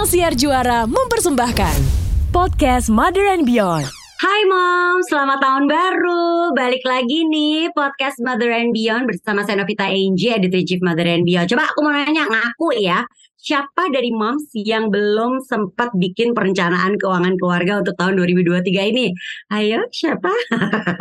Ruang Siar Juara mempersembahkan Podcast Mother and Beyond. Hai Mom, selamat tahun baru. Balik lagi nih podcast Mother and Beyond bersama saya Novita Angie, editor chief Mother and Beyond. Coba aku mau nanya, ngaku ya, siapa dari moms yang belum sempat bikin perencanaan keuangan keluarga untuk tahun 2023 ini? Ayo, siapa?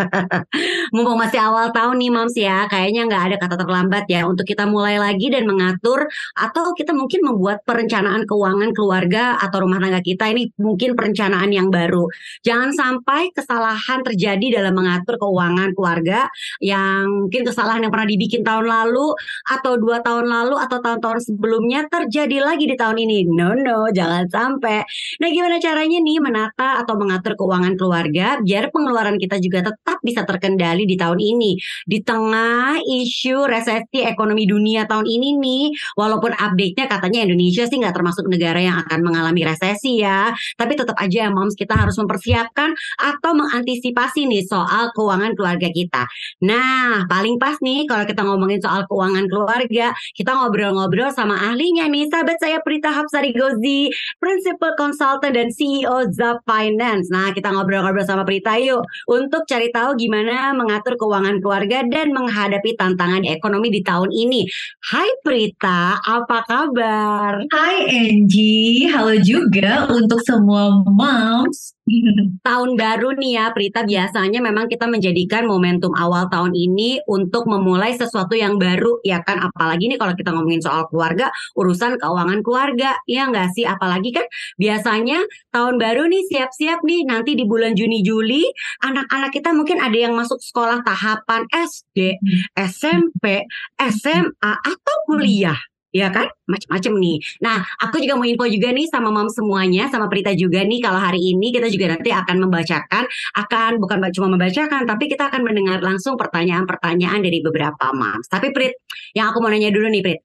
Mumpung masih awal tahun nih moms ya, kayaknya nggak ada kata terlambat ya untuk kita mulai lagi dan mengatur atau kita mungkin membuat perencanaan keuangan keluarga atau rumah tangga kita ini mungkin perencanaan yang baru. Jangan sampai kesalahan terjadi dalam mengatur keuangan keluarga yang mungkin kesalahan yang pernah dibikin tahun lalu atau dua tahun lalu atau tahun-tahun sebelumnya terjadi terjadi lagi di tahun ini. No, no, jangan sampai. Nah, gimana caranya nih menata atau mengatur keuangan keluarga biar pengeluaran kita juga tetap bisa terkendali di tahun ini. Di tengah isu resesi ekonomi dunia tahun ini nih, walaupun update-nya katanya Indonesia sih nggak termasuk negara yang akan mengalami resesi ya, tapi tetap aja moms kita harus mempersiapkan atau mengantisipasi nih soal keuangan keluarga kita. Nah, paling pas nih kalau kita ngomongin soal keuangan keluarga, kita ngobrol-ngobrol sama ahlinya nih, sahabat saya Prita Hapsari Gozi, Principal Consultant dan CEO Zap Finance. Nah, kita ngobrol-ngobrol sama Prita yuk untuk cari tahu gimana mengatur keuangan keluarga dan menghadapi tantangan ekonomi di tahun ini. Hai Prita, apa kabar? Hai Angie, halo juga untuk semua moms tahun baru nih ya Prita. Biasanya memang kita menjadikan momentum awal tahun ini untuk memulai sesuatu yang baru ya kan? Apalagi nih kalau kita ngomongin soal keluarga urusan keuangan keluarga ya nggak sih? Apalagi kan biasanya tahun baru nih siap-siap nih nanti di bulan Juni Juli anak-anak kita mungkin ada yang masuk sekolah tahapan SD, SMP, SMA atau kuliah ya kan macam-macam nih. Nah, aku juga mau info juga nih sama mom semuanya, sama Prita juga nih kalau hari ini kita juga nanti akan membacakan, akan bukan cuma membacakan, tapi kita akan mendengar langsung pertanyaan-pertanyaan dari beberapa moms. Tapi Prit, yang aku mau nanya dulu nih Prit,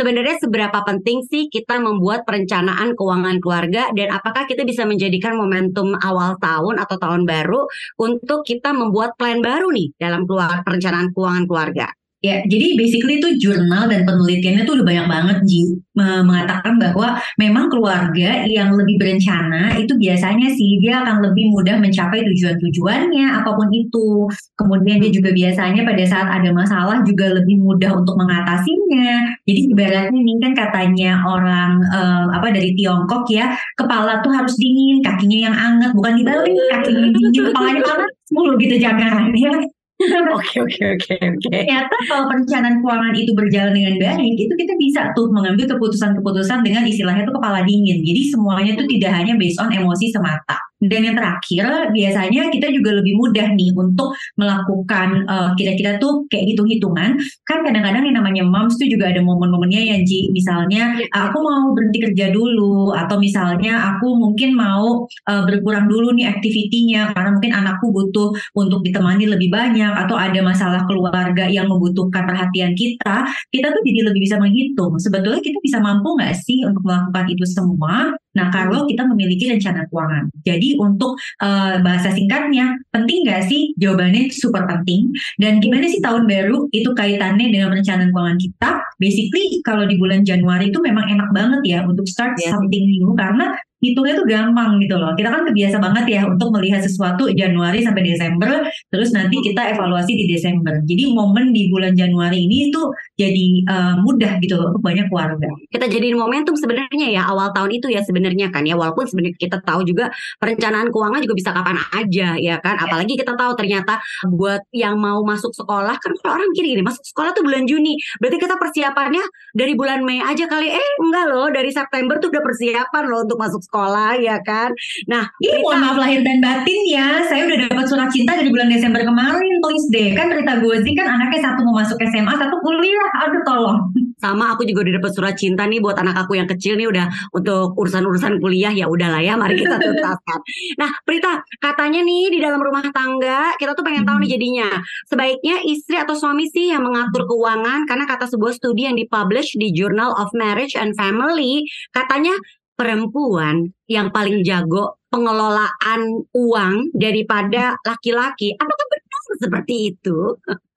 sebenarnya seberapa penting sih kita membuat perencanaan keuangan keluarga dan apakah kita bisa menjadikan momentum awal tahun atau tahun baru untuk kita membuat plan baru nih dalam keluar perencanaan keuangan keluarga? Ya, jadi basically itu jurnal dan penelitiannya tuh udah banyak banget Ji mengatakan bahwa memang keluarga yang lebih berencana itu biasanya sih dia akan lebih mudah mencapai tujuan-tujuannya apa pun itu. Kemudian dia juga biasanya pada saat ada masalah juga lebih mudah untuk mengatasinya. Jadi ibaratnya ini kan katanya orang um, apa dari Tiongkok ya, kepala tuh harus dingin, kakinya yang anget, bukan dibalik, kakinya dingin, kepalanya panas mulu gitu jangan ya. Oke oke oke oke. Ternyata kalau perencanaan keuangan itu berjalan dengan baik, itu kita bisa tuh mengambil keputusan-keputusan dengan istilahnya tuh kepala dingin. Jadi semuanya tuh tidak hanya based on emosi semata. Dan yang terakhir, biasanya kita juga lebih mudah nih untuk melakukan uh, kira-kira tuh kayak hitung-hitungan. Kan kadang-kadang yang namanya moms tuh juga ada momen-momennya ya Ji. Misalnya aku mau berhenti kerja dulu atau misalnya aku mungkin mau uh, berkurang dulu nih aktivitinya karena mungkin anakku butuh untuk ditemani lebih banyak atau ada masalah keluarga yang membutuhkan perhatian kita. Kita tuh jadi lebih bisa menghitung. Sebetulnya kita bisa mampu nggak sih untuk melakukan itu semua? Nah, kalau kita memiliki rencana keuangan. Jadi untuk uh, bahasa singkatnya, penting nggak sih? Jawabannya super penting. Dan gimana sih tahun baru itu kaitannya dengan perencanaan keuangan kita? Basically, kalau di bulan Januari itu memang enak banget ya untuk start yeah. something new karena hitungnya tuh gampang gitu loh. Kita kan kebiasa banget ya untuk melihat sesuatu Januari sampai Desember, terus nanti kita evaluasi di Desember. Jadi momen di bulan Januari ini tuh jadi uh, mudah gitu loh banyak keluarga. Kita jadi momentum sebenarnya ya awal tahun itu ya sebenarnya kan ya walaupun sebenarnya kita tahu juga perencanaan keuangan juga bisa kapan aja ya kan. Apalagi kita tahu ternyata buat yang mau masuk sekolah kan orang kiri gini masuk sekolah tuh bulan Juni. Berarti kita persiapannya dari bulan Mei aja kali. Eh enggak loh dari September tuh udah persiapan loh untuk masuk sekolah ya kan. Nah, ini mohon maaf lahir dan batin ya. Saya udah dapat surat cinta dari bulan Desember kemarin, please deh. Kan Rita Gozi kan anaknya satu mau masuk SMA, satu kuliah. Aduh tolong. Sama aku juga udah dapat surat cinta nih buat anak aku yang kecil nih udah untuk urusan-urusan kuliah ya udahlah ya mari kita tuntaskan. nah, Prita, katanya nih di dalam rumah tangga kita tuh pengen tahu nih jadinya sebaiknya istri atau suami sih yang mengatur keuangan karena kata sebuah studi yang dipublish di Journal of Marriage and Family katanya perempuan yang paling jago pengelolaan uang daripada laki-laki. Apakah benar seperti itu?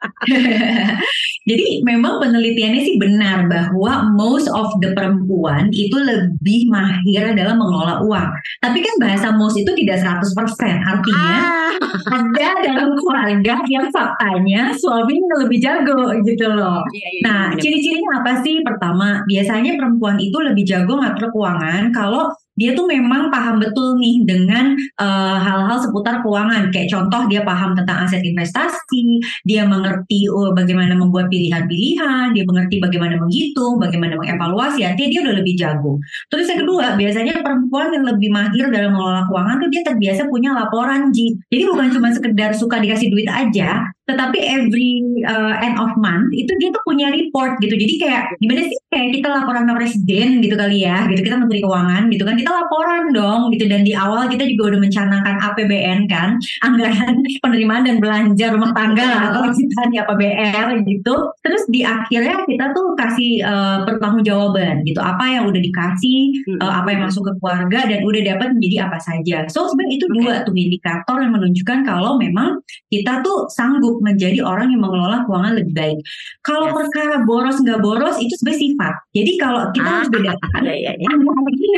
Jadi memang penelitiannya sih benar bahwa most of the perempuan itu lebih mahir dalam mengelola uang. Tapi kan bahasa most itu tidak 100%. Artinya Ah, ada dalam keluarga yang faktanya suaminya lebih jago gitu loh. iya, iya, Nah, ciri-cirinya apa sih? Pertama, biasanya perempuan itu lebih jago ngatur keuangan kalau dia tuh memang paham betul nih dengan eh, hal-hal seputar keuangan. Kayak contoh dia paham tentang aset investasi, dia mengerti oh, bagaimana membuat pilihan-pilihan, dia mengerti bagaimana menghitung, bagaimana mengevaluasi. Artinya dia udah lebih jago. Terus yang kedua, biasanya perempuan yang lebih mahir dalam mengelola keuangan tuh dia terbiasa punya laporan Ji. Jadi bukan cuma sekedar suka dikasih duit aja, tetapi every uh, end of month itu dia tuh punya report gitu. Jadi kayak gimana sih kayak kita laporan ke presiden gitu kali ya, gitu kita menteri keuangan gitu kan kita laporan dong gitu dan di awal kita juga udah mencanangkan APBN kan, anggaran penerimaan dan belanja rumah tangga lah kalau kita di APBR gitu. Terus di akhirnya kita tuh kasih uh, pertanggungjawaban gitu, apa yang udah dikasih, Hmm. uh, apa yang masuk ke keluarga dan udah dapat menjadi apa saja. So sebenarnya itu dua tuh indikator yang menunjukkan kalau memang kita tuh sanggup menjadi orang yang mengelola keuangan lebih baik. Kalau Yes. perkara boros nggak boros itu sebenarnya sifat. Jadi kalau kita Ah, harus bedakan iya. antara yang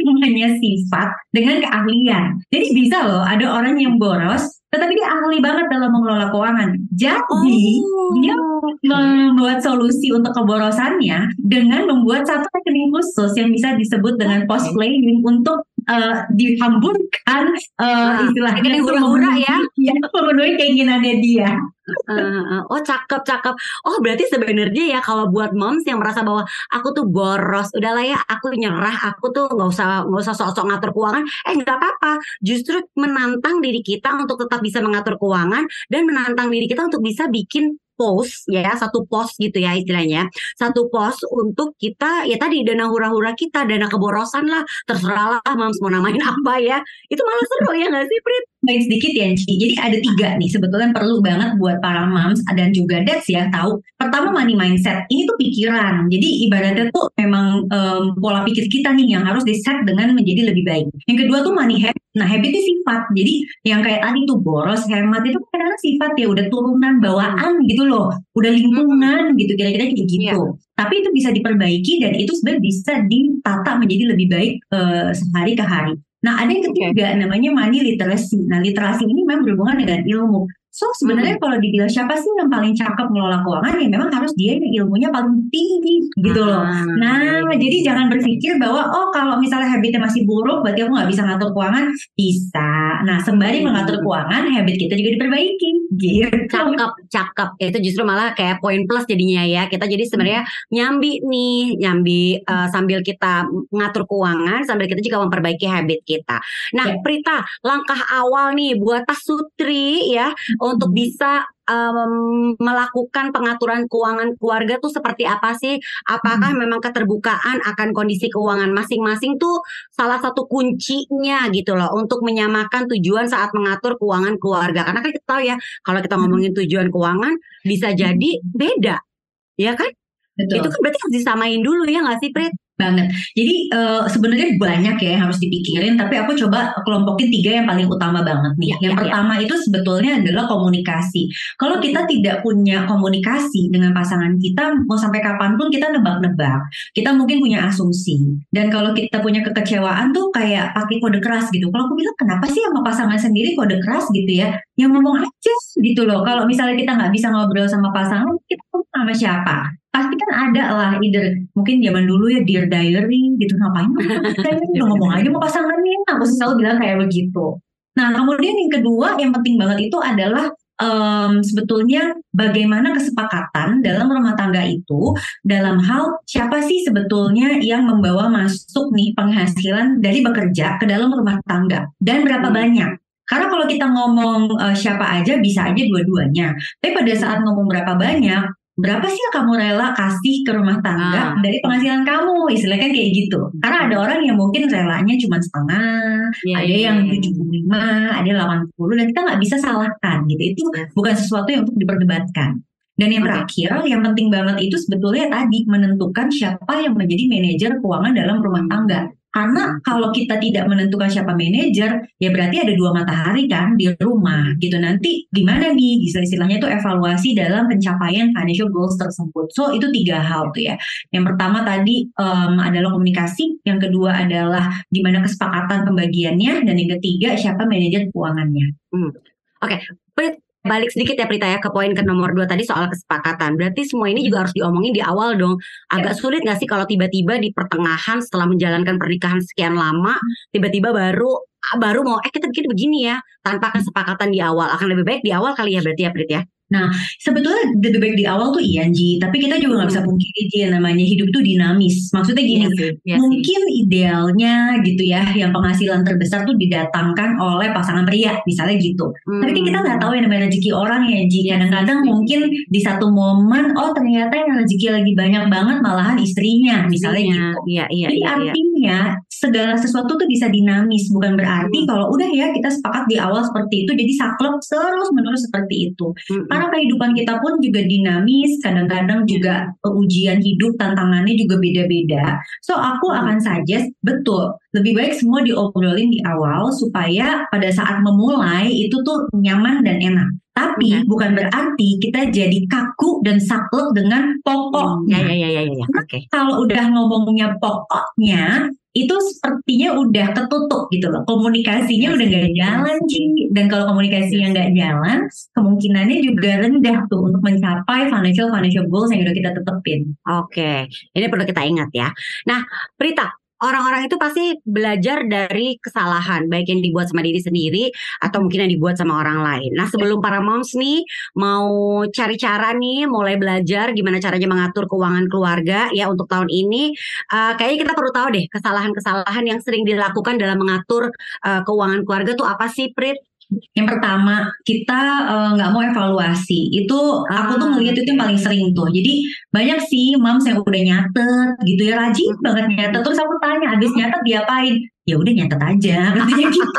namanya sifat dengan keahlian. Jadi bisa loh ada orang yang boros tetapi dia ahli banget dalam mengelola keuangan. Jadi Oh. dia membuat solusi untuk keborosannya dengan membuat satu rekening khusus yang bisa disebut dengan post planning untuk eh, dihamburkan Ah, istilahnya hura-hura memenuhi- ya. ya, memenuhi keinginannya dia. Eh, oh cakep cakep. Oh berarti sebenarnya ya kalau buat moms yang merasa bahwa aku tuh boros, udahlah ya aku nyerah, aku tuh nggak usah nggak usah sok-sok ngatur keuangan. Eh nggak apa-apa, justru menantang diri kita untuk tetap bisa mengatur keuangan dan menantang diri kita untuk bisa bikin post ya satu post gitu ya istilahnya satu post untuk kita ya tadi dana hura-hura kita dana keborosan lah terserah lah moms mau namain apa ya itu malah seru ya nggak sih Prit? Baik sedikit ya Ci. Jadi ada tiga nih sebetulnya yang perlu banget buat para moms dan juga dads ya tahu. Pertama money mindset. Ini tuh pikiran. Jadi ibaratnya tuh memang em, pola pikir kita nih yang harus di-set dengan menjadi lebih baik. Yang kedua tuh money habit. Nah habit itu sifat. Jadi yang kayak tadi tuh boros, hemat itu kadang sifat ya udah turunan bawaan gitu loh. Udah lingkungan gitu kira-kira kayak gitu. Tapi itu bisa diperbaiki dan itu sebenarnya bisa ditata menjadi lebih baik eh, sehari ke hari. Nah, ada yang ketiga namanya money literacy. Nah, literasi ini memang berhubungan dengan ilmu. So, sebenarnya kalau dibilang siapa sih yang paling cakep mengelola keuangan, ya memang harus dia yang ilmunya paling tinggi gitu loh. Ah, Nah, jadi jangan berpikir bahwa oh kalau misalnya habitnya masih buruk, berarti aku nggak bisa ngatur keuangan. Bisa. Nah, sembari Hmm. mengatur keuangan, habit kita juga diperbaiki. Gitu. cakep cakep itu justru malah kayak poin plus jadinya ya kita jadi sebenarnya nyambi nih nyambi eh, sambil kita ngatur keuangan sambil kita juga memperbaiki habit kita nah Ya. Prita langkah awal nih buat Tas Sutri ya untuk Hmm. bisa em, melakukan pengaturan keuangan keluarga tuh seperti apa sih? Apakah memang keterbukaan akan kondisi keuangan masing-masing tuh salah satu kuncinya gitu loh untuk menyamakan tujuan saat mengatur keuangan keluarga? Karena kan kita tahu ya kalau kita ngomongin tujuan keuangan bisa jadi beda ya kan? Betul. itu kan berarti harus disamain dulu ya nggak sih Prit banget. Jadi eh, sebenarnya banyak ya yang harus dipikirin, tapi aku coba kelompokin tiga yang paling utama banget nih. Ya, yang ya, pertama itu sebetulnya adalah komunikasi. Kalau kita tidak punya komunikasi dengan pasangan kita, mau sampai kapan pun kita nebak-nebak. Kita mungkin punya asumsi. Dan kalau kita punya kekecewaan tuh kayak pakai kode keras gitu. Kalau aku bilang kenapa sih sama pasangan sendiri kode keras gitu ya? Yang ngomong aja gitu loh. Kalau misalnya kita nggak bisa ngobrol sama pasangan, kita ngomong sama siapa? pasti kan ada lah either mungkin zaman dulu ya dear diary gitu ngapain diary ngomong aja sama pasangannya aku selalu bilang kayak begitu nah kemudian yang kedua yang penting banget itu adalah em, sebetulnya bagaimana kesepakatan dalam rumah tangga itu dalam hal siapa sih sebetulnya yang membawa masuk nih penghasilan dari bekerja ke dalam rumah tangga dan berapa Hmm. banyak karena kalau kita ngomong eh, siapa aja bisa aja dua-duanya. Tapi pada saat ngomong berapa banyak berapa sih yang kamu rela kasih ke rumah tangga Ah. dari penghasilan kamu? Istilahnya kan kayak gitu. Karena ada orang yang mungkin relanya cuma setengah Iya, ada iya, yang iya. 75 ada 80 dan kita nggak bisa salahkan gitu. Itu Yes. bukan sesuatu yang untuk diperdebatkan. Dan yang terakhir yang penting banget itu sebetulnya tadi menentukan siapa yang menjadi manajer keuangan dalam rumah tangga Karena kalau kita tidak menentukan siapa manajer, ya berarti ada dua matahari kan di rumah gitu. Nanti gimana nih istilah-istilahnya itu evaluasi dalam pencapaian financial goals tersebut. So itu tiga hal tuh ya. Yang pertama tadi um, adalah komunikasi, yang kedua adalah gimana kesepakatan pembagiannya, dan yang ketiga siapa manajer keuangannya. Hmm. Oke, okay balik sedikit ya Prita ya ke poin ke nomor dua tadi soal kesepakatan. Berarti semua ini juga harus diomongin di awal dong. Agak sulit nggak sih kalau tiba-tiba di pertengahan setelah menjalankan pernikahan sekian lama, tiba-tiba baru baru mau eh kita bikin begini ya tanpa kesepakatan di awal akan lebih baik di awal kali ya berarti ya Prit ya. Nah, sebetulnya lebih baik di awal tuh iya Ji, tapi kita juga nggak bisa hmm. pungkiri Ji yang namanya hidup tuh dinamis. Maksudnya gini, iya iya mungkin idealnya gitu ya, yang penghasilan terbesar tuh didatangkan oleh pasangan pria, misalnya gitu. Hmm. Tapi kan kita nggak tahu yang namanya rezeki orang ya Ji. Iya Kadang-kadang mungkin di satu momen, oh ternyata yang rezeki lagi banyak banget malahan istrinya, misalnya iya, gitu. Iya, iya, Jadi iya, artinya segala sesuatu tuh bisa dinamis, bukan berarti hmm. kalau udah ya kita sepakat di awal seperti itu, jadi saklek terus menerus seperti itu. Hmm karena kehidupan kita pun juga dinamis, kadang-kadang juga ujian hidup tantangannya juga beda-beda. So aku hmm. akan suggest betul lebih baik semua diobrolin di awal supaya pada saat memulai itu tuh nyaman dan enak. Tapi okay. bukan berarti kita jadi kaku dan saklek dengan pokoknya. Ya, ya, ya, ya, ya. Oke. Okay. Kalau udah ngomongnya pokoknya, itu sepertinya udah ketutup gitu loh komunikasinya udah gak jalan sih dan kalau komunikasinya nggak jalan kemungkinannya juga rendah tuh untuk mencapai financial financial goals yang udah kita tetepin. Oke, ini perlu kita ingat ya. Nah, Prita, orang-orang itu pasti belajar dari kesalahan baik yang dibuat sama diri sendiri atau mungkin yang dibuat sama orang lain. Nah sebelum para moms nih mau cari cara nih mulai belajar gimana caranya mengatur keuangan keluarga ya untuk tahun ini, uh, kayaknya kita perlu tahu deh kesalahan-kesalahan yang sering dilakukan dalam mengatur uh, keuangan keluarga tuh apa sih, Prit? Yang pertama kita eh, nggak uh, mau evaluasi. Itu ah. aku tuh melihat itu yang paling sering tuh. Jadi banyak sih moms yang udah nyatet gitu ya rajin banget nyatet. Terus aku tanya habis nyatet diapain? Ya udah nyatet aja. Katanya gitu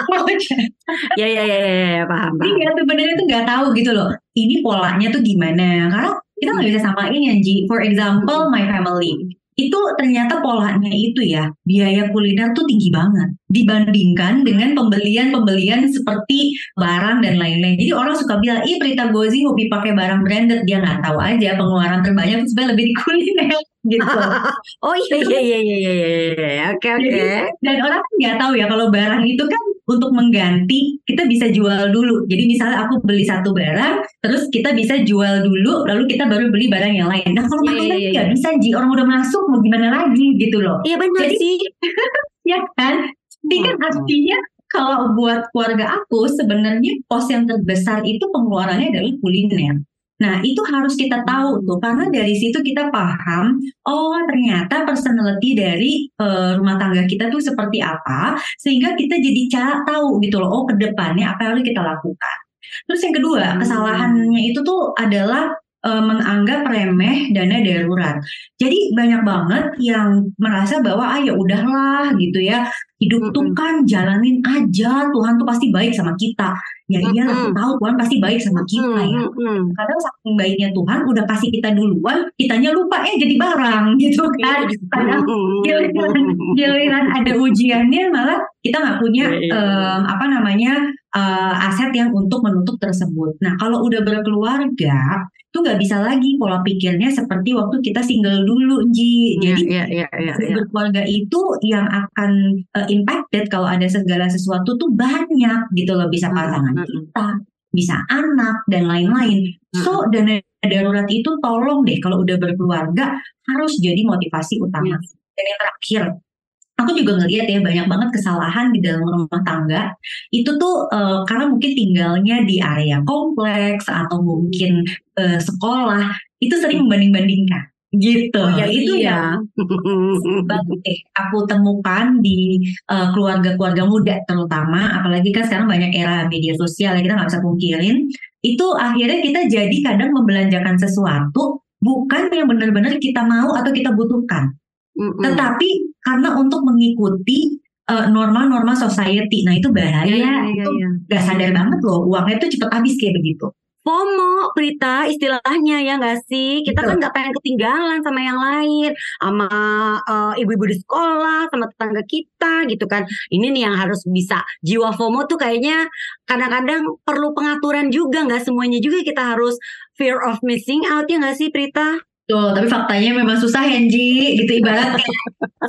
ya, ya ya ya ya paham. paham. Iya sebenarnya tuh nggak tahu gitu loh. Ini polanya tuh gimana? Karena kita nggak bisa samain ya Ji. For example my family itu ternyata polanya itu ya biaya kuliner tuh tinggi banget dibandingkan dengan pembelian-pembelian seperti barang dan lain-lain. Jadi orang suka bilang, ih Prita Gozi hobi pakai barang branded, dia nggak tahu aja pengeluaran terbanyak itu sebenarnya lebih di kuliner gitu. oh iya iya iya iya iya iya, iya. oke oke. Dan orang kan nggak tahu ya kalau barang itu kan untuk mengganti kita bisa jual dulu. Jadi misalnya aku beli satu barang, terus kita bisa jual dulu, lalu kita baru beli barang yang lain. Nah kalau yeah, yeah, yeah, bisa, Ji orang udah masuk mau gimana lagi gitu loh. Iya benar Jadi, sih. ya kan? Jadi kan artinya kalau buat keluarga aku sebenarnya pos yang terbesar itu pengeluarannya adalah kuliner. Nah, itu harus kita tahu tuh karena dari situ kita paham oh ternyata personality dari uh, rumah tangga kita tuh seperti apa sehingga kita jadi cara tahu gitu loh oh ke depannya apa yang harus kita lakukan. Terus yang kedua, hmm. kesalahannya itu tuh adalah uh, menganggap remeh dana darurat. Jadi banyak banget yang merasa bahwa ah ya udahlah gitu ya hidup mm -hmm. tuh kan jalanin aja Tuhan tuh pasti baik sama kita ya iya mm -hmm. tahu Tuhan pasti baik sama kita ya kadang saking baiknya Tuhan udah kasih kita duluan kitanya lupa ya jadi barang gitu kan kadang giliran, giliran ada ujiannya malah kita nggak punya um, apa namanya uh, aset yang untuk menutup tersebut. Nah kalau udah berkeluarga itu nggak bisa lagi pola pikirnya seperti waktu kita single dulu Ji jadi yeah, yeah, yeah, yeah, berkeluarga itu yang akan uh, impacted kalau ada segala sesuatu tuh banyak gitu loh bisa pasangan kita bisa anak dan lain-lain. So dana darurat itu tolong deh kalau udah berkeluarga harus jadi motivasi utama. Dan yang terakhir aku juga ngeliat ya banyak banget kesalahan di dalam rumah tangga. Itu tuh uh, karena mungkin tinggalnya di area kompleks atau mungkin uh, sekolah itu sering membanding-bandingkan. Gitu. Oh, ya itu ya eh, aku temukan di uh, keluarga-keluarga muda terutama. Apalagi kan sekarang banyak era media sosial ya kita nggak bisa pungkirin. Itu akhirnya kita jadi kadang membelanjakan sesuatu bukan yang benar-benar kita mau atau kita butuhkan. Mm-hmm. tetapi karena untuk mengikuti norma-norma uh, society nah itu bahaya iya, iya, itu iya. gak sadar banget loh uangnya itu cepat habis kayak begitu FOMO, Prita, istilahnya ya nggak sih? Kita kan Betul. nggak pengen ketinggalan sama yang lain, sama eh, ibu-ibu di sekolah, sama tetangga kita gitu kan. Ini nih yang harus bisa. Jiwa FOMO tuh kayaknya kadang-kadang perlu pengaturan juga, nggak semuanya juga kita harus fear of missing out ya nggak sih, Prita? Tuh, tapi faktanya memang susah Henji, gitu ibarat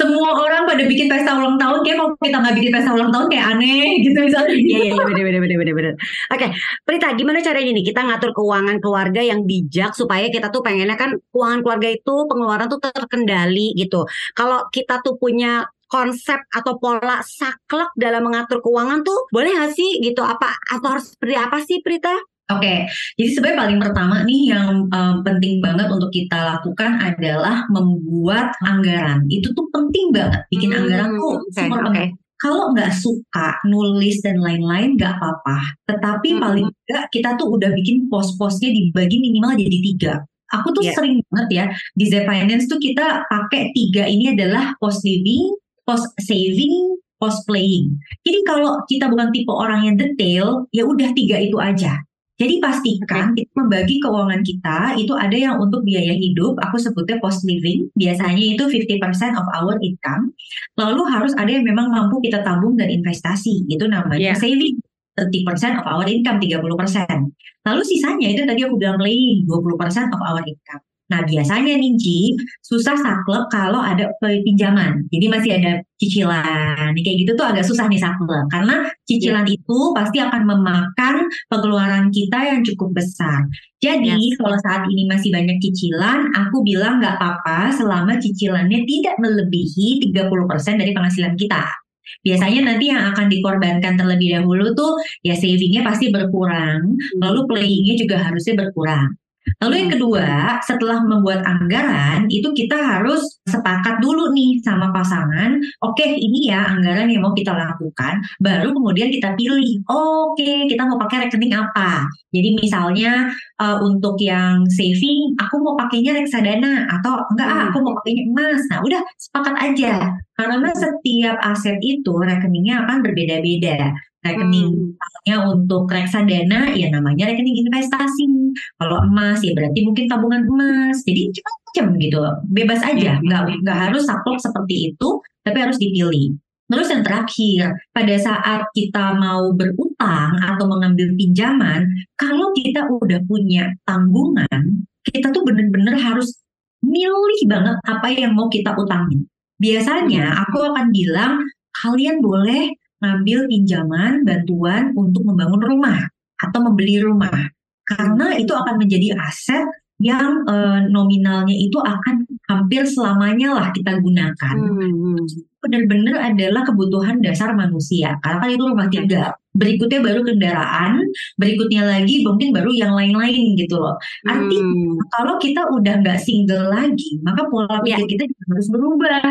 semua orang pada bikin pesta ulang tahun, kayak kalau kita nggak bikin pesta ulang tahun kayak aneh gitu misalnya. Iya iya benar benar benar benar benar. Oke, Prita, gimana caranya nih kita ngatur keuangan keluarga yang bijak supaya kita tuh pengennya kan keuangan keluarga itu pengeluaran tuh terkendali gitu. Kalau kita tuh punya konsep atau pola saklek dalam mengatur keuangan tuh boleh nggak sih gitu apa atau harus seperti apa sih Prita? Oke, jadi sebenarnya paling pertama nih yang um, penting banget untuk kita lakukan adalah membuat anggaran. Itu tuh penting banget, bikin Hmm, anggaran tuh oke, super penting. Kalau nggak suka nulis dan lain-lain nggak apa-apa, tetapi Hmm. paling nggak kita tuh udah bikin pos-posnya dibagi minimal jadi tiga. Aku tuh Iya. sering banget ya di Z Finance tuh kita pakai tiga ini adalah post living, post saving, post playing. Jadi kalau kita bukan tipe orang yang detail, ya udah tiga itu aja. Jadi pastikan kita membagi keuangan kita itu ada yang untuk biaya hidup, aku sebutnya post living, biasanya itu 50% of our income. Lalu harus ada yang memang mampu kita tabung dan investasi, itu namanya Iya. saving. 30% of our income, 30%. Lalu sisanya itu tadi aku bilang playing, 20% of our income. Nah biasanya nih Ji, susah saklek kalau ada pinjaman. Jadi masih ada cicilan. Kayak gitu tuh agak susah nih saklek. Karena cicilan itu pasti akan memakan pengeluaran kita yang cukup besar. Jadi kalau saat ini masih banyak cicilan, aku bilang nggak apa-apa selama cicilannya tidak melebihi 30% dari penghasilan kita. Biasanya nanti yang akan dikorbankan terlebih dahulu tuh ya savingnya pasti berkurang, lalu playingnya juga harusnya berkurang. Lalu yang kedua, setelah membuat anggaran, itu kita harus sepakat dulu nih sama pasangan, oke ini ya anggaran yang mau kita lakukan, baru kemudian kita pilih, oke kita mau pakai rekening apa. Jadi misalnya uh, untuk yang saving, aku mau pakainya reksadana, atau enggak ah, aku mau pakainya emas. Nah udah sepakat aja, karena setiap aset itu rekeningnya akan berbeda-beda. Rekening Hmm. misalnya untuk reksadana ya namanya rekening investasi. Kalau emas ya berarti mungkin tabungan emas. Jadi macam-macam gitu. Bebas aja, Iya. nggak nggak harus saklek seperti itu, tapi harus dipilih. Terus yang terakhir, pada saat kita mau berutang atau mengambil pinjaman, kalau kita udah punya tanggungan, kita tuh bener-bener harus milih banget apa yang mau kita utangin. Biasanya aku akan bilang kalian boleh ngambil pinjaman bantuan untuk membangun rumah atau membeli rumah karena itu akan menjadi aset yang eh, nominalnya itu akan hampir selamanya lah kita gunakan. Hmm. Benar-benar adalah kebutuhan dasar manusia karena kan itu rumah tinggal. Berikutnya baru kendaraan, berikutnya lagi mungkin baru yang lain-lain gitu loh. Artinya Hmm. kalau kita udah nggak single lagi, maka pola Ya. pikir kita juga harus berubah.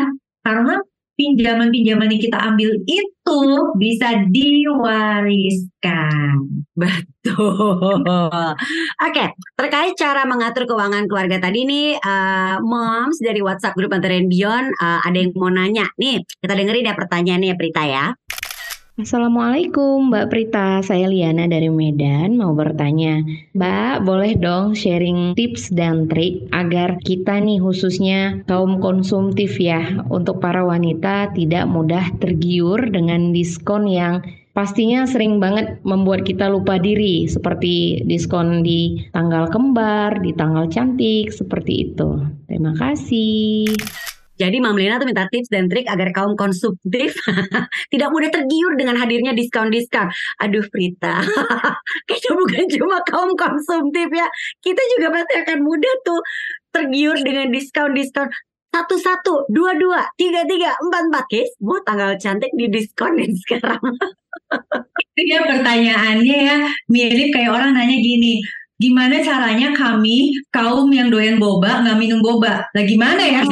Karena pinjaman-pinjaman yang kita ambil itu bisa diwariskan. Betul. Oke, terkait cara mengatur keuangan keluarga tadi nih, eh, moms dari WhatsApp grup and Beyond eh, ada yang mau nanya. Nih, kita dengerin ya pertanyaannya ya Prita ya. Assalamualaikum Mbak Prita, saya Liana dari Medan. Mau bertanya Mbak boleh dong sharing tips dan trik agar kita nih khususnya kaum konsumtif ya Untuk para wanita tidak mudah tergiur dengan diskon yang pastinya sering banget membuat kita lupa diri Seperti diskon di tanggal kembar, di tanggal cantik, seperti itu. Terima kasih Jadi Mam Lena tuh minta tips dan trik agar kaum konsumtif tidak mudah tergiur dengan hadirnya diskon-diskon. Aduh Prita, kita bukan cuma kaum konsumtif ya, kita juga pasti akan mudah tuh tergiur dengan diskon-diskon. Satu-satu, dua-dua, tiga-tiga, empat-empat. Guys, mau tanggal cantik di diskonin sekarang. Itu ya pertanyaannya ya mirip kayak orang nanya gini, gimana caranya kami kaum yang doyan boba nggak minum boba? Lah gimana ya?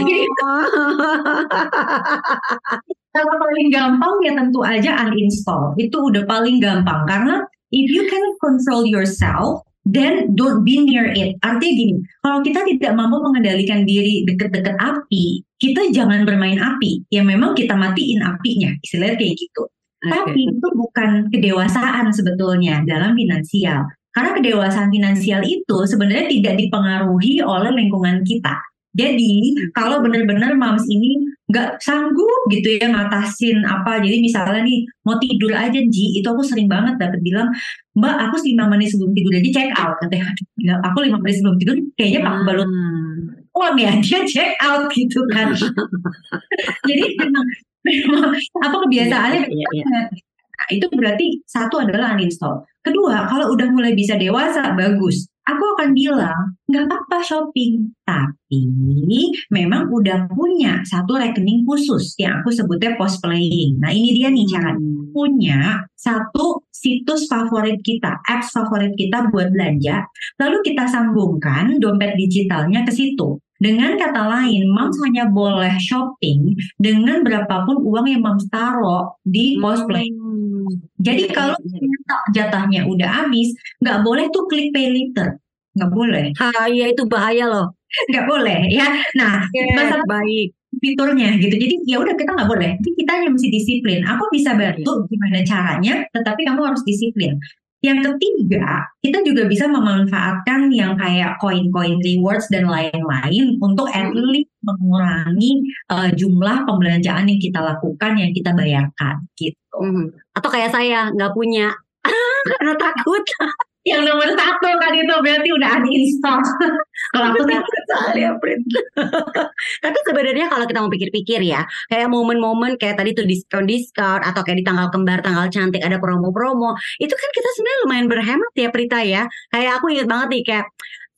Kalau paling gampang ya tentu aja uninstall. Itu udah paling gampang karena if you can control yourself, then don't be near it. Artinya gini, kalau kita tidak mampu mengendalikan diri deket-deket api, kita jangan bermain api. Ya memang kita matiin apinya, istilahnya kayak gitu. Tapi itu bukan kedewasaan sebetulnya dalam finansial. Karena kedewasaan finansial itu sebenarnya tidak dipengaruhi oleh lingkungan kita. Jadi kalau benar-benar mams ini nggak sanggup gitu ya ngatasin apa, jadi misalnya nih mau tidur aja Ji, itu aku sering banget dapet bilang, Mbak aku lima menit sebelum tidur aja check out katanya, "Nggak, aku lima menit sebelum tidur kayaknya pak balut Hmm. uang ya dia check out gitu kan. jadi memang, memang apa kebiasaannya iya, banget. Nah, itu berarti satu adalah uninstall. Kedua, kalau udah mulai bisa dewasa, bagus. Aku akan bilang, nggak apa-apa shopping. Tapi memang udah punya satu rekening khusus yang aku sebutnya post playing. Nah ini dia nih cara Hmm. punya satu situs favorit kita, apps favorit kita buat belanja, lalu kita sambungkan dompet digitalnya ke situ. Dengan kata lain, Moms hanya boleh shopping dengan berapapun uang yang Moms taruh di play. Hmm. Jadi Iya, kalau iya, iya. ternyata jatahnya udah habis, nggak boleh tuh klik pay later. Nggak boleh. Ah, iya itu bahaya loh. Nggak boleh ya. Nah, masalah baik. fiturnya gitu. Jadi ya udah kita nggak boleh. Jadi kita yang mesti disiplin. Aku bisa bantu gimana caranya, tetapi kamu harus disiplin. Yang ketiga, kita juga bisa memanfaatkan yang kayak koin-koin rewards dan lain-lain untuk at Hmm. least mengurangi uh, jumlah pembelanjaan yang kita lakukan, yang kita bayarkan gitu. Hmm. Atau kayak saya nggak punya karena takut. Yang nomor satu kan itu berarti udah uninstall. Kalau aku Aku takut soalnya, Prit. Tapi sebenarnya kalau kita mau pikir-pikir ya, kayak momen-momen kayak tadi tuh diskon-diskon atau kayak di tanggal kembar, tanggal cantik ada promo-promo, itu kan kita sebenarnya lumayan berhemat ya Prita ya. Kayak aku inget banget nih kayak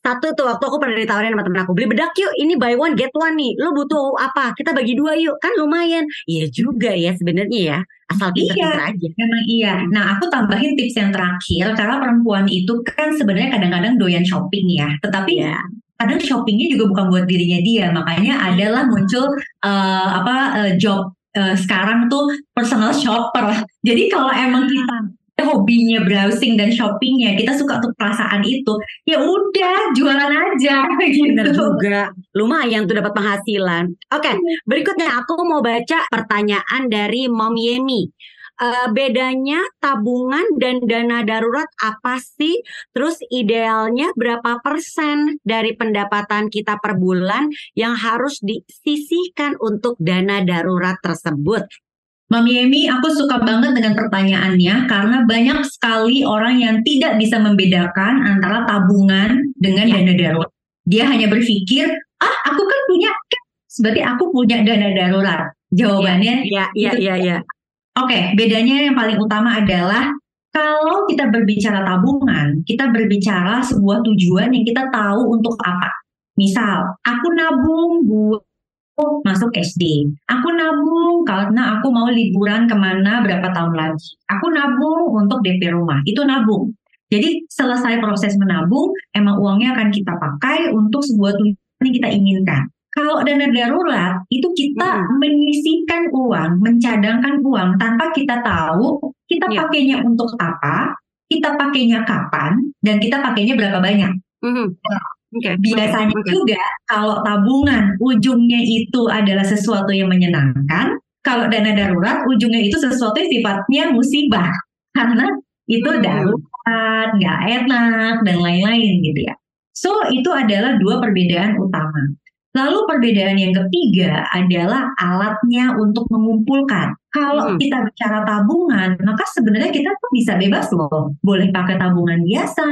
satu tuh waktu aku pernah ditawarin sama temen aku beli bedak yuk ini buy one get one nih lo butuh apa kita bagi dua yuk kan lumayan iya juga ya sebenarnya ya asal pinter-pinter aja Memang iya. Nah, aku tambahin tips yang terakhir karena perempuan itu kan sebenarnya kadang-kadang doyan shopping ya. Tetapi Iya. kadang shoppingnya juga bukan buat dirinya dia. Makanya adalah muncul eh, apa eh, job eh, sekarang tuh personal shopper. Jadi kalau emang kita hobinya browsing dan shoppingnya, kita suka tuh perasaan itu, ya udah jualan aja Bener gitu. juga. Lumayan tuh dapat penghasilan. Oke, berikutnya aku mau baca pertanyaan dari Mom Yemi. Eh, bedanya tabungan dan dana darurat apa sih? Terus idealnya berapa persen dari pendapatan kita per bulan yang harus disisihkan untuk dana darurat tersebut? Mami Emi, aku suka banget dengan pertanyaannya karena banyak sekali orang yang tidak bisa membedakan antara tabungan dengan Ya. dana darurat. Dia hanya berpikir, ah aku kan punya cash, berarti aku punya dana darurat. Jawabannya, Iya, iya, Itu iya, iya. oke, bedanya yang paling utama adalah kalau kita berbicara tabungan, kita berbicara sebuah tujuan yang kita tahu untuk apa. Misal, aku nabung buat masuk SD. Aku nabung karena aku mau liburan ke mana berapa tahun lagi. Aku nabung untuk DP rumah. Itu nabung. Jadi selesai proses menabung, emang uangnya akan kita pakai untuk sebuah tujuan yang kita inginkan. Kalau dana darurat, itu kita menyisihkan uang, mencadangkan uang tanpa kita tahu kita Iya. pakainya untuk apa, kita pakainya kapan, dan kita pakainya berapa banyak. Mhm. Oke, Biasanya oke. juga kalau tabungan ujungnya itu adalah sesuatu yang menyenangkan, kalau dana darurat ujungnya itu sesuatu yang sifatnya musibah karena itu darurat, nggak enak dan lain-lain gitu ya. So itu adalah dua perbedaan utama. Lalu perbedaan yang ketiga adalah alatnya untuk mengumpulkan. Kalau Hmm. kita bicara tabungan, maka sebenarnya kita tuh bisa bebas loh. Boleh pakai tabungan biasa,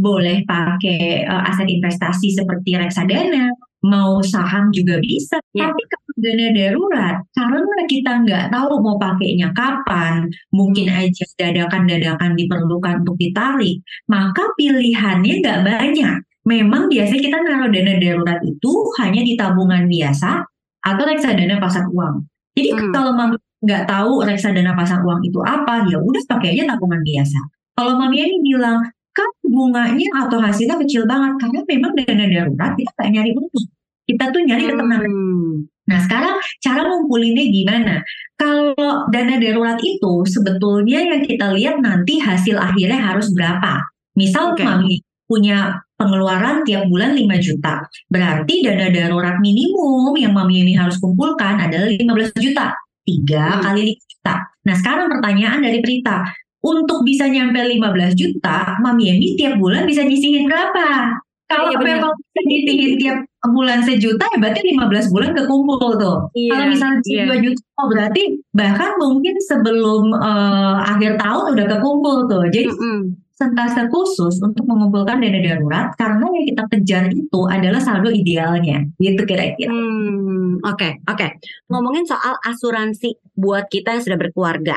boleh pakai uh, aset investasi seperti reksadana, mau saham juga bisa. Ya. Tapi kalau dana darurat, karena kita nggak tahu mau pakainya kapan, mungkin aja dadakan-dadakan diperlukan untuk ditarik, maka pilihannya nggak banyak. Memang biasanya kita naruh dana darurat itu hanya di tabungan biasa atau reksadana pasar uang. Jadi Hmm. kalau mami nggak tahu reksadana pasar uang itu apa, ya udah pakai aja tabungan biasa. Kalau mami ini bilang kan bunganya atau hasilnya kecil banget karena memang dana darurat kita nggak nyari untung. Kita tuh nyari ketenangan. Hmm. Nah sekarang cara ngumpulinnya gimana? Kalau dana darurat itu sebetulnya yang kita lihat nanti hasil akhirnya harus berapa. Misal Oke. mami punya pengeluaran tiap bulan 5 juta. Berarti dana darurat minimum yang mami ini harus kumpulkan adalah 15 juta. 3 Hmm. kali 5 juta. Nah sekarang pertanyaan dari Prita. Untuk bisa nyampe 15 juta, Mami Emi tiap bulan bisa nyisihin berapa? Kalau Iya, memang bisa nyisihin tiap bulan sejuta ya berarti 15 bulan kekumpul tuh. Iya, Kalau misalnya iya. 2 juta oh berarti bahkan mungkin sebelum eh, akhir tahun udah kekumpul tuh. Jadi Mm-mm. sentase khusus untuk mengumpulkan dana darurat karena yang kita kejar itu adalah saldo idealnya gitu kira-kira. Hmm, oke, oke. Ngomongin soal asuransi buat kita yang sudah berkeluarga.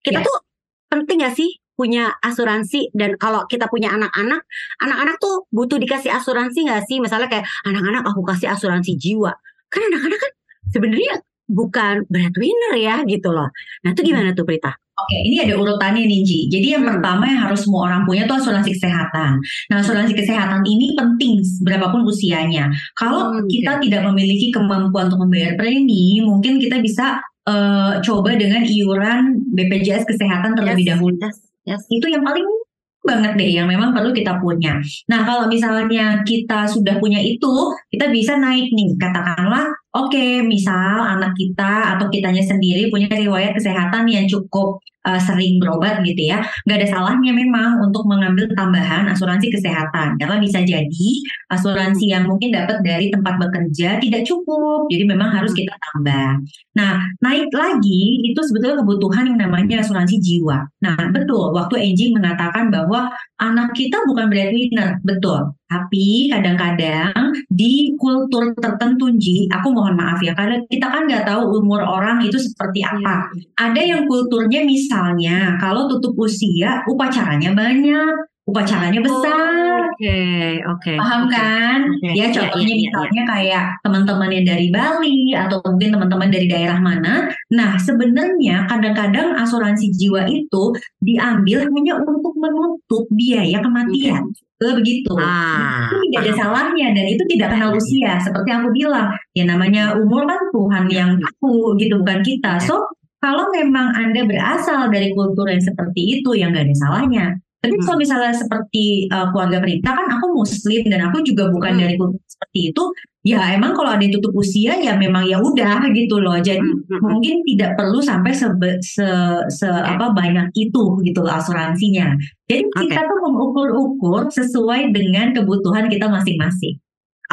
Kita Yes. tuh penting gak sih punya asuransi dan kalau kita punya anak-anak, anak-anak tuh butuh dikasih asuransi gak sih? Misalnya kayak anak-anak aku kasih asuransi jiwa. Kan anak-anak kan sebenarnya bukan breadwinner ya gitu loh. Nah, itu gimana tuh Prita? Oke, ini ada urutannya nih Ji. Jadi yang Hmm. pertama yang harus semua orang punya tuh asuransi kesehatan. Nah, asuransi kesehatan ini penting berapapun usianya. Kalau Hmm, kita tidak memiliki kemampuan untuk membayar premi, mungkin kita bisa eh, coba dengan iuran BPJS kesehatan terlebih Yes, dahulu. Yes, yes. itu yang paling banget deh yang memang perlu kita punya. Nah kalau misalnya kita sudah punya itu, kita bisa naik nih. Katakanlah, oke, misal anak kita atau kitanya sendiri punya riwayat kesehatan yang cukup uh, sering berobat gitu ya, nggak ada salahnya memang untuk mengambil tambahan asuransi kesehatan karena bisa jadi asuransi yang mungkin dapat dari tempat bekerja tidak cukup, jadi memang harus kita tambah. Nah, naik lagi itu sebetulnya kebutuhan yang namanya asuransi jiwa. Nah, betul. Waktu Angie mengatakan bahwa anak kita bukan breadwinner, betul. Tapi kadang-kadang di kultur tertentu, Ji, aku mohon maaf ya, karena kita kan nggak tahu umur orang itu seperti apa. Ada yang kulturnya misalnya, kalau tutup usia, upacaranya banyak, upacaranya besar. Oke, oke. Paham oke. kan? Oke. Ya Iya, contohnya iya, iya, misalnya kayak teman-teman yang dari Bali atau mungkin teman-teman dari daerah mana. Nah sebenarnya kadang-kadang asuransi jiwa itu diambil hanya untuk menutup biaya kematian. Eh, Begitu. Ah, itu tidak ada salahnya dan itu tidak kenal Iya, iya. usia. Seperti aku bilang, ya namanya umur kan Tuhan yang tahu gitu bukan kita. So kalau memang anda berasal dari kultur yang seperti itu, yang nggak ada salahnya. Tapi Hmm. kalau misalnya seperti uh, keluarga Prita kan aku muslim dan aku juga bukan Hmm. dari kultur seperti itu. Ya emang kalau ada yang tutup usia ya memang ya udah gitu loh. Jadi Hmm, hmm, hmm. mungkin tidak perlu sampai sebe- se, se apa banyak itu gitu loh asuransinya. Jadi kita tuh mengukur-ukur sesuai dengan kebutuhan kita masing-masing.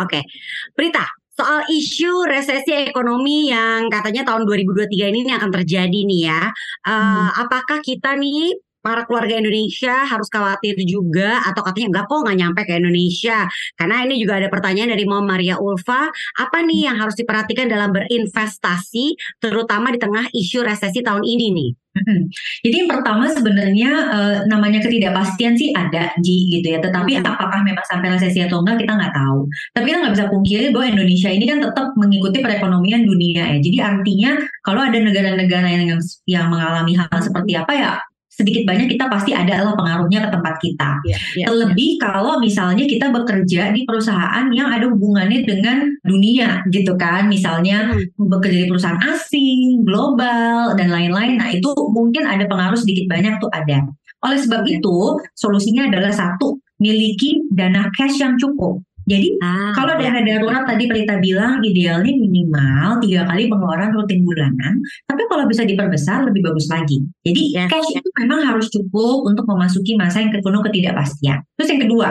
Oke, Prita, soal isu resesi ekonomi yang katanya tahun 2023 ini akan terjadi nih ya, eh, Hmm. apakah kita nih para keluarga Indonesia harus khawatir juga atau katanya enggak kok nggak nyampe ke Indonesia? Karena ini juga ada pertanyaan dari Mom Maria Ulfa, apa nih yang harus diperhatikan dalam berinvestasi, terutama di tengah isu resesi tahun ini nih? Mhm. Jadi yang pertama sebenarnya eh, namanya ketidakpastian sih ada Ji gitu ya. Tetapi Mhm. apakah memang sampai resesi atau enggak kita nggak tahu. Tapi kita nggak bisa pungkiri bahwa Indonesia ini kan tetap mengikuti perekonomian dunia ya. Jadi artinya kalau ada negara-negara yang yang mengalami hal seperti apa ya sedikit banyak kita pasti ada lah pengaruhnya ke tempat kita. Ya, Terlebih kalau misalnya kita bekerja di perusahaan yang ada hubungannya dengan dunia gitu kan. Misalnya Hmm. bekerja di perusahaan asing, global, dan lain-lain. Nah itu mungkin ada pengaruh sedikit banyak tuh ada. Oleh sebab itu solusinya adalah satu, miliki dana cash yang cukup. Jadi Ah, kalau ya. dana darurat tadi Pelita bilang idealnya minimal tiga kali pengeluaran rutin bulanan, tapi kalau bisa diperbesar lebih bagus lagi. Jadi Yes, cash yes. itu memang harus cukup untuk memasuki masa yang penuh ketidakpastian. Terus yang kedua,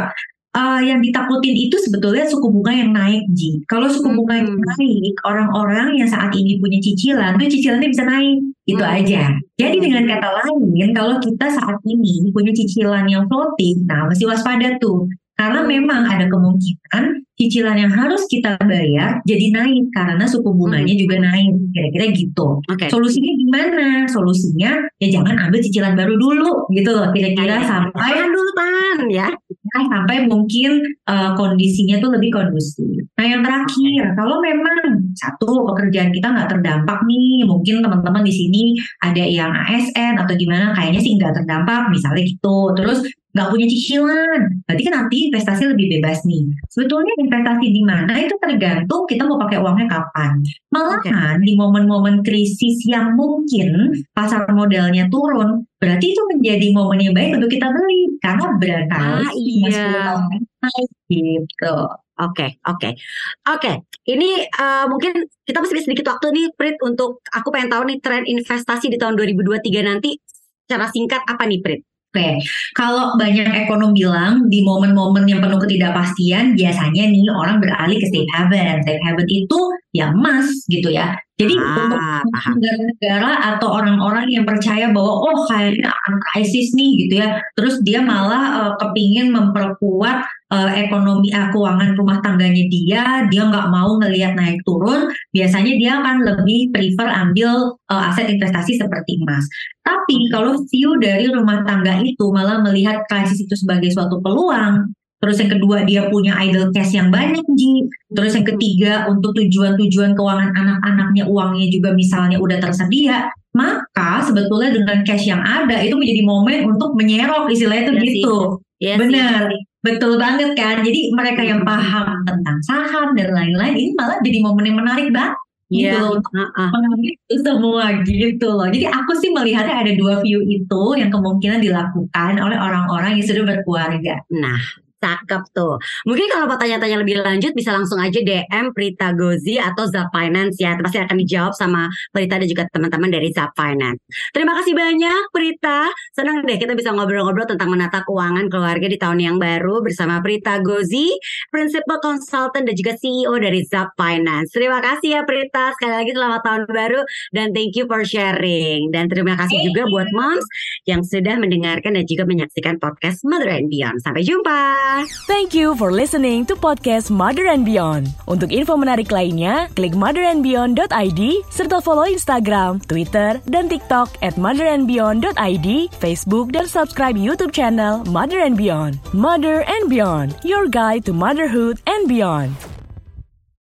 eh, yang ditakutin itu sebetulnya suku bunga yang naik, Ji. Kalau suku bunga yang Hmm. naik, orang-orang yang saat ini punya cicilan, tuh cicilannya bisa naik. Itu Hmm. aja. Jadi Hmm. dengan kata lain, kalau kita saat ini punya cicilan yang floating, nah mesti waspada tuh. Karena memang ada kemungkinan cicilan yang harus kita bayar jadi naik karena suku bunganya Hmm. juga naik. Kira-kira gitu. Oke. Solusinya gimana? Solusinya ya jangan ambil cicilan baru dulu gitu loh. Kira-kira Ya, ya. sampai Tahan dulu tahan ya. sampai mungkin uh, kondisinya tuh lebih kondusif. Nah yang terakhir, kalau memang satu pekerjaan kita nggak terdampak nih, mungkin teman-teman di sini ada yang ASN atau gimana, kayaknya sih nggak terdampak, misalnya gitu. Terus nggak punya cicilan, berarti kan nanti investasi lebih bebas nih. Sebetulnya investasi di mana itu tergantung kita mau pakai uangnya kapan. Malahan di momen-momen krisis yang mungkin pasar modalnya turun, berarti itu menjadi momen yang baik untuk kita beli karena barangkali Ah, iya. 10 tahun naik gitu. Oke, oke, oke. Ini eh, mungkin kita masih sedikit waktu nih, Prit, untuk aku pengen tahu nih tren investasi di tahun 2023 nanti secara singkat apa nih Prit? Oke, kalau banyak ekonom bilang di momen-momen yang penuh ketidakpastian, biasanya nih orang beralih ke safe haven. Safe haven itu ya emas gitu ya. Jadi Ah, negara-negara atau orang-orang yang percaya bahwa oh kayaknya akan krisis nih gitu ya, terus dia malah eh, kepingin memperkuat eh, ekonomi eh, keuangan rumah tangganya dia, dia nggak mau ngelihat naik turun, biasanya dia akan lebih prefer ambil eh, aset investasi seperti emas. Tapi kalau view dari rumah tangga itu malah melihat krisis itu sebagai suatu peluang, terus yang kedua dia punya idle cash yang banyak Ji, terus yang ketiga untuk tujuan-tujuan keuangan anak-anaknya uangnya juga misalnya udah tersedia, maka sebetulnya dengan cash yang ada itu menjadi momen untuk menyerok istilahnya itu Iya sih. gitu. Iya Benar. sih. Betul banget kan. Jadi mereka yang paham tentang saham dan lain-lain ini malah jadi momen yang menarik banget gitu Iya. loh untuk Heeh. mengambil itu semua gitu loh. Jadi aku sih melihatnya ada dua view itu yang kemungkinan dilakukan oleh orang-orang yang sudah berkeluarga. Nah, cakep tuh. Mungkin kalau mau tanya-tanya lebih lanjut bisa langsung aja DM Prita Gozi atau Zap Finance ya. Pasti akan dijawab sama Prita dan juga teman-teman dari Zap Finance. Terima kasih banyak Prita. Senang deh kita bisa ngobrol-ngobrol tentang menata keuangan keluarga di tahun yang baru bersama Prita Gozi, Principal Consultant dan juga CEO dari Zap Finance. Terima kasih ya Prita. Sekali lagi selamat tahun baru dan thank you for sharing. Dan terima kasih juga buat moms yang sudah mendengarkan dan juga menyaksikan podcast Mother and Beyond. Sampai jumpa. Thank you for listening to podcast Mother and Beyond. Untuk info menarik lainnya, klik motherandbeyond.id serta follow Instagram, Twitter, dan TikTok at motherandbeyond.id, Facebook, dan subscribe YouTube channel Mother and Beyond. Mother and Beyond, your guide to motherhood and beyond.